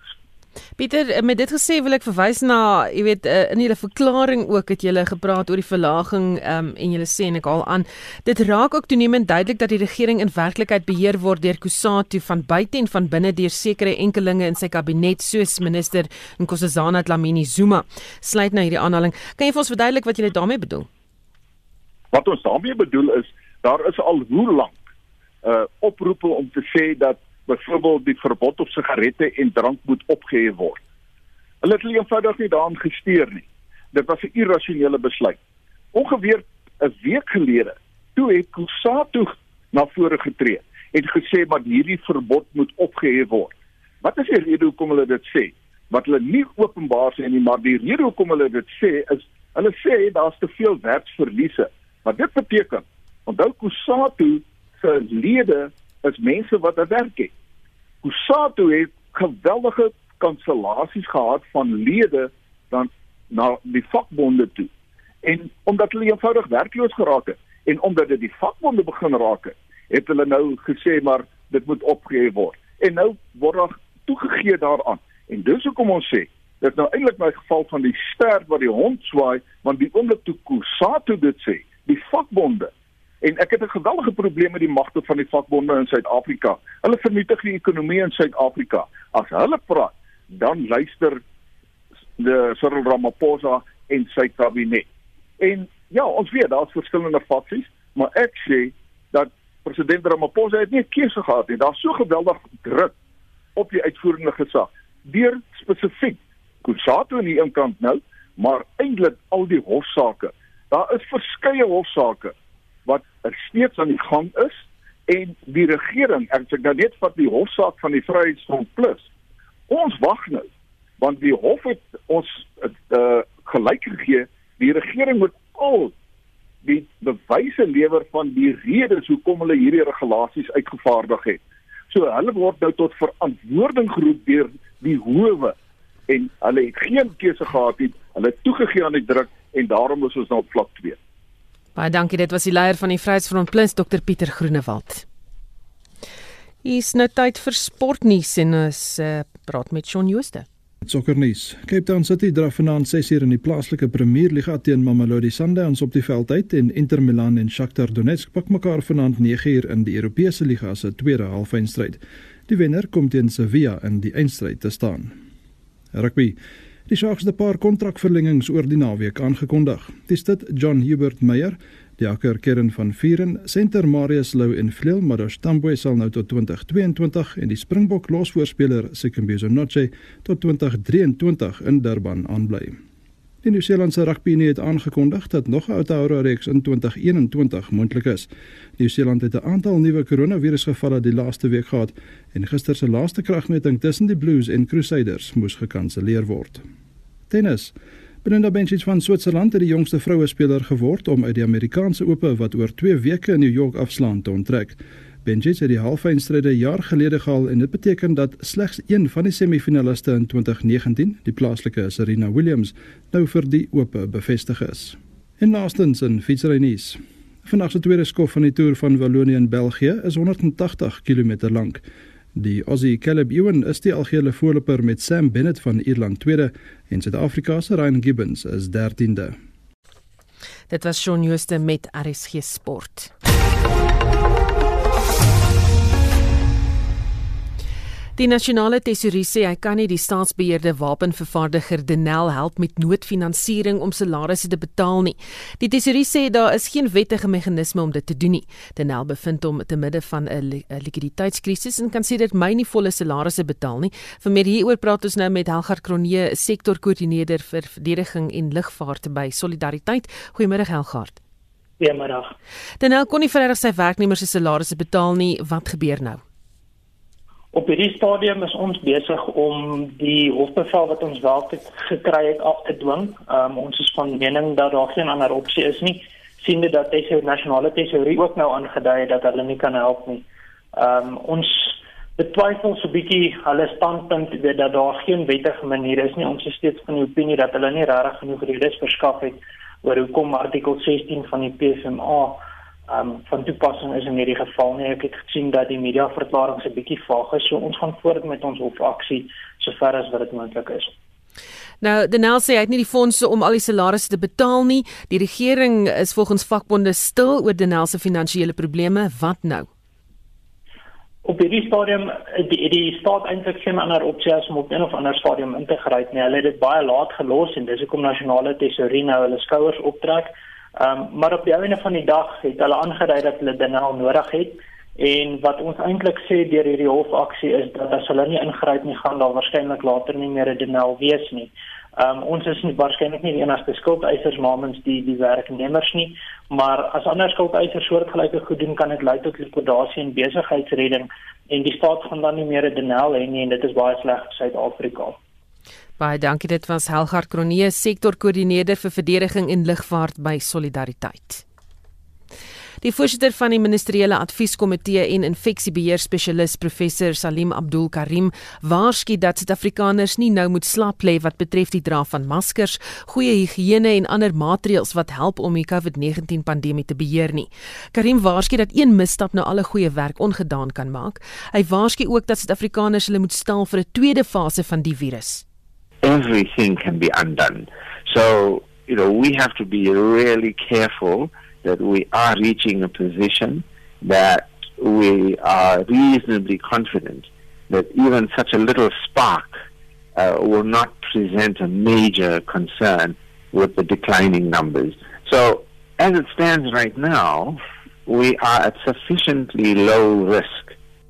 Pieter, eh, met dit gesê wil ek verwys na, jy weet, eh, in julle verklaring ook het julle gepraat oor die verlaging um, en julle sê en ek al aan, dit raak ook toenemend duidelik dat die regering in werklikheid beheer word deur Kusatu van buite en van binne deur sekere enkelinge in sy kabinet soos minister Nkosazana Dlamini Zuma. Sluit nou hierdie aanhaling. Kan jy vir ons verduidelik wat jy daarmee bedoel? Wat ons daarmee bedoel is, daar is al hoe lank uh oproepe om te sê dat byvoorbeeld die verbod op sigarette en drank moet opgehef word. Hulle het eenvoudig nie daaraan gesteer nie. Dit was 'n irrasionele besluit. Ongeveer 'n week gelede, toe het Kusatu na vore getree en gesê dat hierdie verbod moet opgehef word. Wat is die rede hoekom hulle dit sê? Wat hulle nie openbaar sê nie, maar die rede hoekom hulle dit sê is hulle sê daar's te veel werksverliese. Maar dit beteken, onthou Kusatu se lede is mense wat 'n werk het. Kusatu het geweldige kansellasies gehad van lede dan na die vakbonde toe. En omdat hulle eenvoudig werkloos geraak het en omdat dit die vakbonde begin raak het, het hulle nou gesê maar dit moet opgehef word. En nou word daar toegegee daaraan. En dis hoekom ons sê dit nou eintlik my geval van die stert wat die hond swaai, want die oomblik toe Kusatu dit sê, die vakbonde En ek het 'n geweldige probleem met die magte van die vakbonde in Suid-Afrika. Hulle vernietig die ekonomie in Suid-Afrika. As hulle praat, dan luister die Cyril Ramaphosa en sy kabinet. En ja, ons weet daar's verskillende faksies, maar ek sê dat president Ramaphosa het nie 'n keuse gehad nie. Daar's so geweldig druk op die uitvoerende gesag deur spesifiek Kusatu aan die een kant nou, maar eintlik al die hofsaake. Daar is verskeie hofsaake steeds aan die gang is en die regering ek sê nou net vir die hofsaak van die Vryheidsfront Plus ons wag nou want die hof het ons uh, gelyk gegee die regering moet al die bewyse lewer van die redes hoekom hulle hierdie regulasies uitgevaardig het. So hulle word nou tot verantwoording geroep deur die howe en hulle het geen keuse gehad nie. Hulle toegegee aan die druk en daarom is ons nou op vlak 2 Baie dankie. Dit was die leier van die Vryheidsfront Plus, Dr Pieter Groenewald. Hier is nou tyd vir sportnuus en ons uh, praat met Shaun Jooste. Sokkernuus. Cape Town City draf vanaand 6uur in die plaaslike Premier Liga teen Mamelodi Sundowns op die veld uit en Inter Milan en Shakhtar Donetsk pak mekaar vanaand 9uur in die Europese Liga se tweede halfeindstryd. Die wenner kom teen Sevilla in die eindstryd te staan. Rugby. Die Sharks het 'n paar kontrakverlengings oor die naweek aangekondig. Dis dit John Hubert Meyer, die akker kern van Vieren, Center Marius Lou en Flil Madosh Tambwe sal nou tot 2022 en die Springbok losvoorspeler Sekumbiso Noche tot 2023 in Durban aanbly. Die Nieu-Seelandse rugbyunie het aangekondig dat nog 'n Outauro reeks in 2021 moontlik is. Nieu-Seeland het 'n aantal nuwe koronavirusgevalle die laaste week gehad en gister se laaste kragmeting tussen die Blues en Crusaders moes gekanselleer word. Tennis. Belinda Bencic van Switserland het die jongste vroue speler geword om uit die Amerikaanse Ope wat oor 2 weke in New York afslaan te onttrek. Bencic het die halfeindstryde jaar gelede gehaal en dit beteken dat slegs een van die semifinaliste in 2019, die plaaslike Serena Williams, nou vir die Ope bevestig is. En laastens in fietsrynuus. Vandag se tweede skof van die Tour van Wallonië in België is 180 km lank. Die Aussie Caleb Ewan is die algehele voorloper met Sam Bennett van Ierland tweede en Suid-Afrika se Ryan Gibbons is 13de. Dit was Shaun Jooste met RSG Sport. Die nasionale tesourier sê hy kan nie die staatsbeheerde wapenvervaardiger Denel help met noodfinansiering om salarisse te betaal nie. Die tesourier sê daar is geen wettige meganisme om dit te doen nie. Denel bevind hom te midde van 'n li likwiditeitskrisis en kan sê dit my nie volle salarisse betaal nie. Vir meer hieroor praat ons nou met Helgard Kronee, sektorkoördineerder vir verdediging en lugvaart by Solidariteit. Goeiemôre Helgard. Goeiemôre. Denel kon nie verder sy werknemers se salarisse betaal nie. Wat gebeur nou? Op hierdie stadium is ons besig om die hofbevel wat ons wel gekry het af te dwing. Um, ons is van mening dat daar geen ander opsie is nie. sien dit dat deze nasionale tesourie ook nou aangedui het dat hulle nie kan help nie. Um, ons betwyfel so 'n bietjie hulle standpunt weet dat daar geen wettige manier is nie. Ons is steeds van die opinie dat hulle nie regtig genoeg redes verskaf het oor hoekom artikel 16 van die PSMA um, van toepassing is in hierdie geval nie. Ek het gesien dat die media verklaring se bietjie vaag is, so ons gaan voort met ons hofaksie sover as wat dit moontlik is. Nou, Denel sê hy het nie die fondse om al die salarisse te betaal nie. Die regering is volgens vakbonde stil oor Denel se finansiële probleme. Wat nou? Op hierdie stadium die die staat eintlik geen ander opsie as om op 'n of ander stadium in te gryp nie. Hulle het dit baie laat gelos en dis hoekom nasionale tesourie nou hulle skouers optrek. Ehm um, maar op die einde van die dag het hulle aangedui dat hulle dit nou nodig het en wat ons eintlik sê deur hierdie hofaksie is dat as hulle nie ingryp nie gaan daar waarskynlik later nie meer 'n denel wees nie. Ehm um, ons is nie waarskynlik nie die enigste skuldeisers namens die die werknemers nie, maar as ander skuldeisers soortgelyke goed doen kan dit lei tot likwidasie en besigheidsredding en die staat gaan dan nie meer 'n denel hê nie en dit is baie sleg vir Suid-Afrika. Baie dankie dit was Helgard Kronee, sektorkoördineerder vir verdediging en lugvaart by Solidariteit. Die voorsitter van die ministeriële advieskomitee en infeksiebeheer spesialis professor Salim Abdul Karim waarsku dat Suid-Afrikaners nie nou moet slap lê wat betref die dra van maskers, goeie higiëne en ander maatreëls wat help om die COVID-19 pandemie te beheer nie. Karim waarsku dat een misstap nou alle goeie werk ongedaan kan maak. Hy waarsku ook dat Suid-Afrikaners hulle moet stel vir 'n tweede fase van die virus. Everything can be undone. So, you know, we have to be really careful that we are reaching a position that we are reasonably confident that even such a little spark uh, will not present a major concern with the declining numbers. So, as it stands right now, we are at sufficiently low risk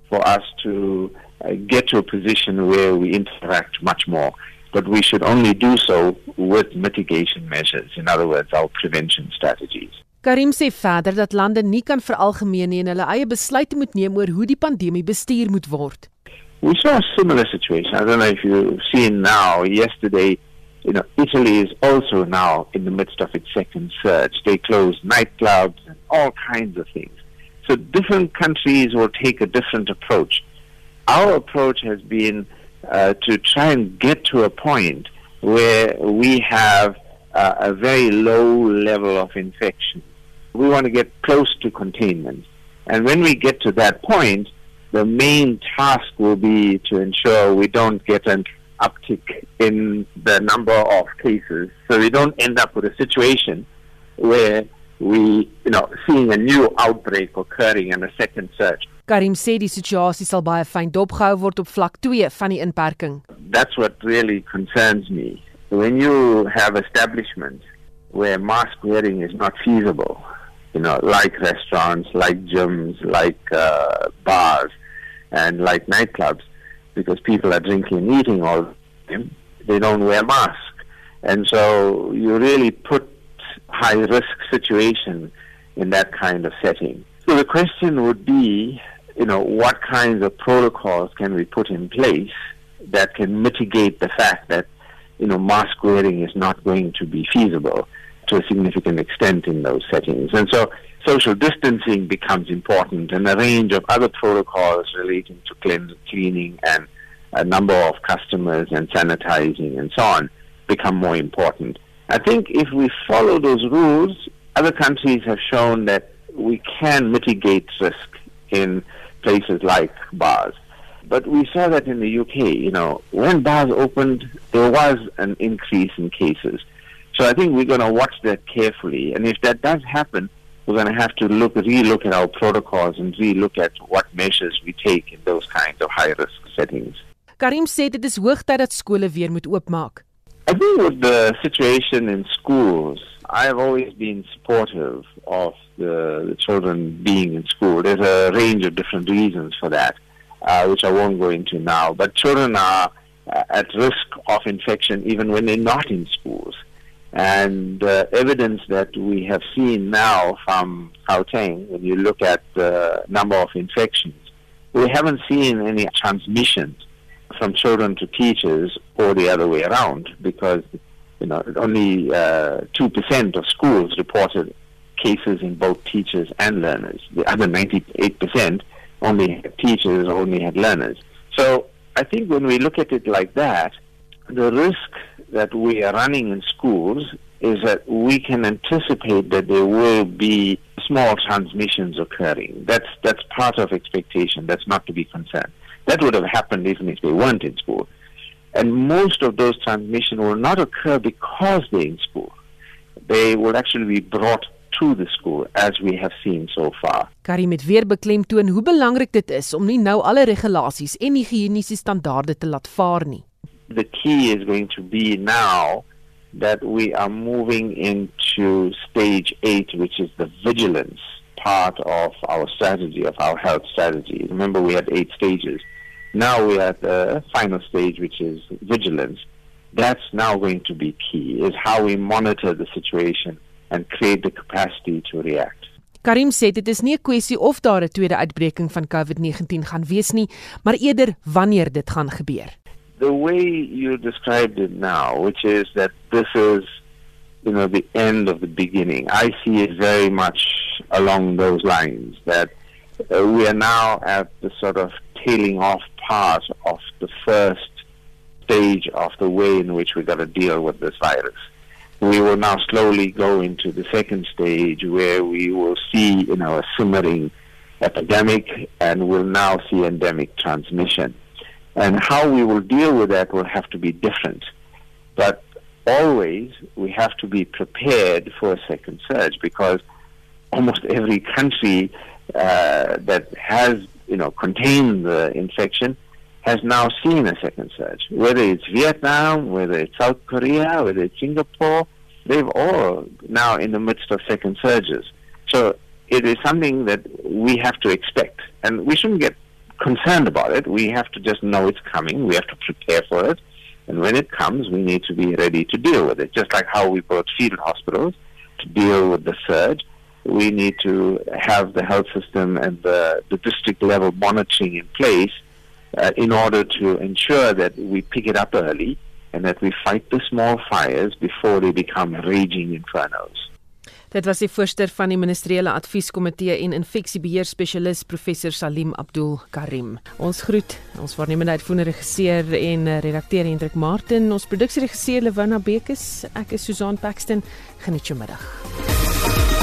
for us to uh, get to a position where we interact much more but we should only do so with mitigation measures, in other words, our prevention strategies. Karim sê verder dat lande nie kan veralgemeen nie en hulle eie besluite moet neem oor hoe die pandemie bestuur moet word. We saw a similar situation. I don't know if you've seen now, yesterday, you know, Italy is also now in the midst of its second surge. They closed nightclubs and all kinds of things. So different countries will take a different approach. Our approach has been uh, to try and get to a point where we have uh, a very low level of infection. We want to get close to containment. And when we get to that point, the main task will be to ensure we don't get an uptick in the number of cases. So we don't end up with a situation where we, you know, seeing a new outbreak occurring and a second surge. Karim sê die situasie sal baie fyn dopgehou word op vlak 2 van die inperking. That's what really concerns me. When you have establishments where mask wearing is not feasible, you know, like restaurants, like gyms, like uh, bars, and like nightclubs, because people are drinking and eating all the time, they don't wear masks. And so you really put high risk situation in that kind of setting. So the question would be you know, what kinds of protocols can we put in place that can mitigate the fact that, you know, mask wearing is not going to be feasible to a significant extent in those settings. And so social distancing becomes important and a range of other protocols relating to clean, cleaning and a number of customers and sanitizing and so on become more important. I think if we follow those rules, other countries have shown that we can mitigate risk in places like bars. But we saw that in the UK, you know, when bars opened, there was an increase in cases. So I think we're going to watch that carefully. And if that does happen, we're going to have to look, relook at our protocols and relook at what measures we take in those kinds of high risk settings. Karim sê dit is hoogtyd dat skole weer moet oopmaak. I think with the situation in schools, I've always been supportive of the, the children being in school. There's a range of different reasons for that, uh, which I won't go into now. But children are uh, at risk of infection even when they're not in schools. And uh, evidence that we have seen now from Gauteng, when you look at the number of infections, we haven't seen any transmissions from children to teachers or the other way around because you know only uh, two percent of schools reported cases in both teachers and learners. The other ninety-eight percent only had teachers, or only had learners. So I think when we look at it like that, the risk that we are running in schools is that we can anticipate that there will be small transmissions occurring. That's that's part of expectation. That's not to be concerned. That would have happened even if they weren't in school. And most of those transmission will not occur because they're in school. They will actually be brought to the school as we have seen so far. Karim het weer beklemtoon hoe belangrik dit is om nie nou alle regulasies en higiëniese standaarde te laat vaar nie. The key is going to be now that we are moving into stage 8 which is the vigilance part of our strategy of our health strategy. Remember we had 8 stages. Now we're at the final stage, which is vigilance. That's now going to be key, is how we monitor the situation and create the capacity to react. Karim sê dit is nie 'n kwessie of daar 'n tweede uitbreking van COVID-19 gaan wees nie, maar eerder wanneer dit gaan gebeur. The way you described it now, which is that this is you know the end of the beginning. I see it very much along those lines that uh, we are now at the sort of tailing off part of the first stage of the way in which we got to deal with this virus. We will now slowly go into the second stage where we will see, you know, a simmering epidemic and we'll now see endemic transmission. And how we will deal with that will have to be different. But always we have to be prepared for a second surge because almost every country uh, that has you know, contain the infection has now seen a second surge. Whether it's Vietnam, whether it's South Korea, whether it's Singapore, they've all now in the midst of second surges. So it is something that we have to expect. And we shouldn't get concerned about it. We have to just know it's coming. We have to prepare for it. And when it comes, we need to be ready to deal with it. Just like how we built field hospitals to deal with the surge we need to have the health system and the, the district level monitoring in place uh, in order to ensure that we pick it up early and that we fight the small fires before they become raging infernos. Dit was die voorsteur van die ministeriële advieskomitee en infeksiebeheer spesialis professor Salim Abdul Karim. Ons groet ons waarnemende uitvoerende regisseur en eh, redakteur Hendrik Martin, ons produksieregisseur Lewona Bekes. Ek is Susan Paxton. Geniet jou middag.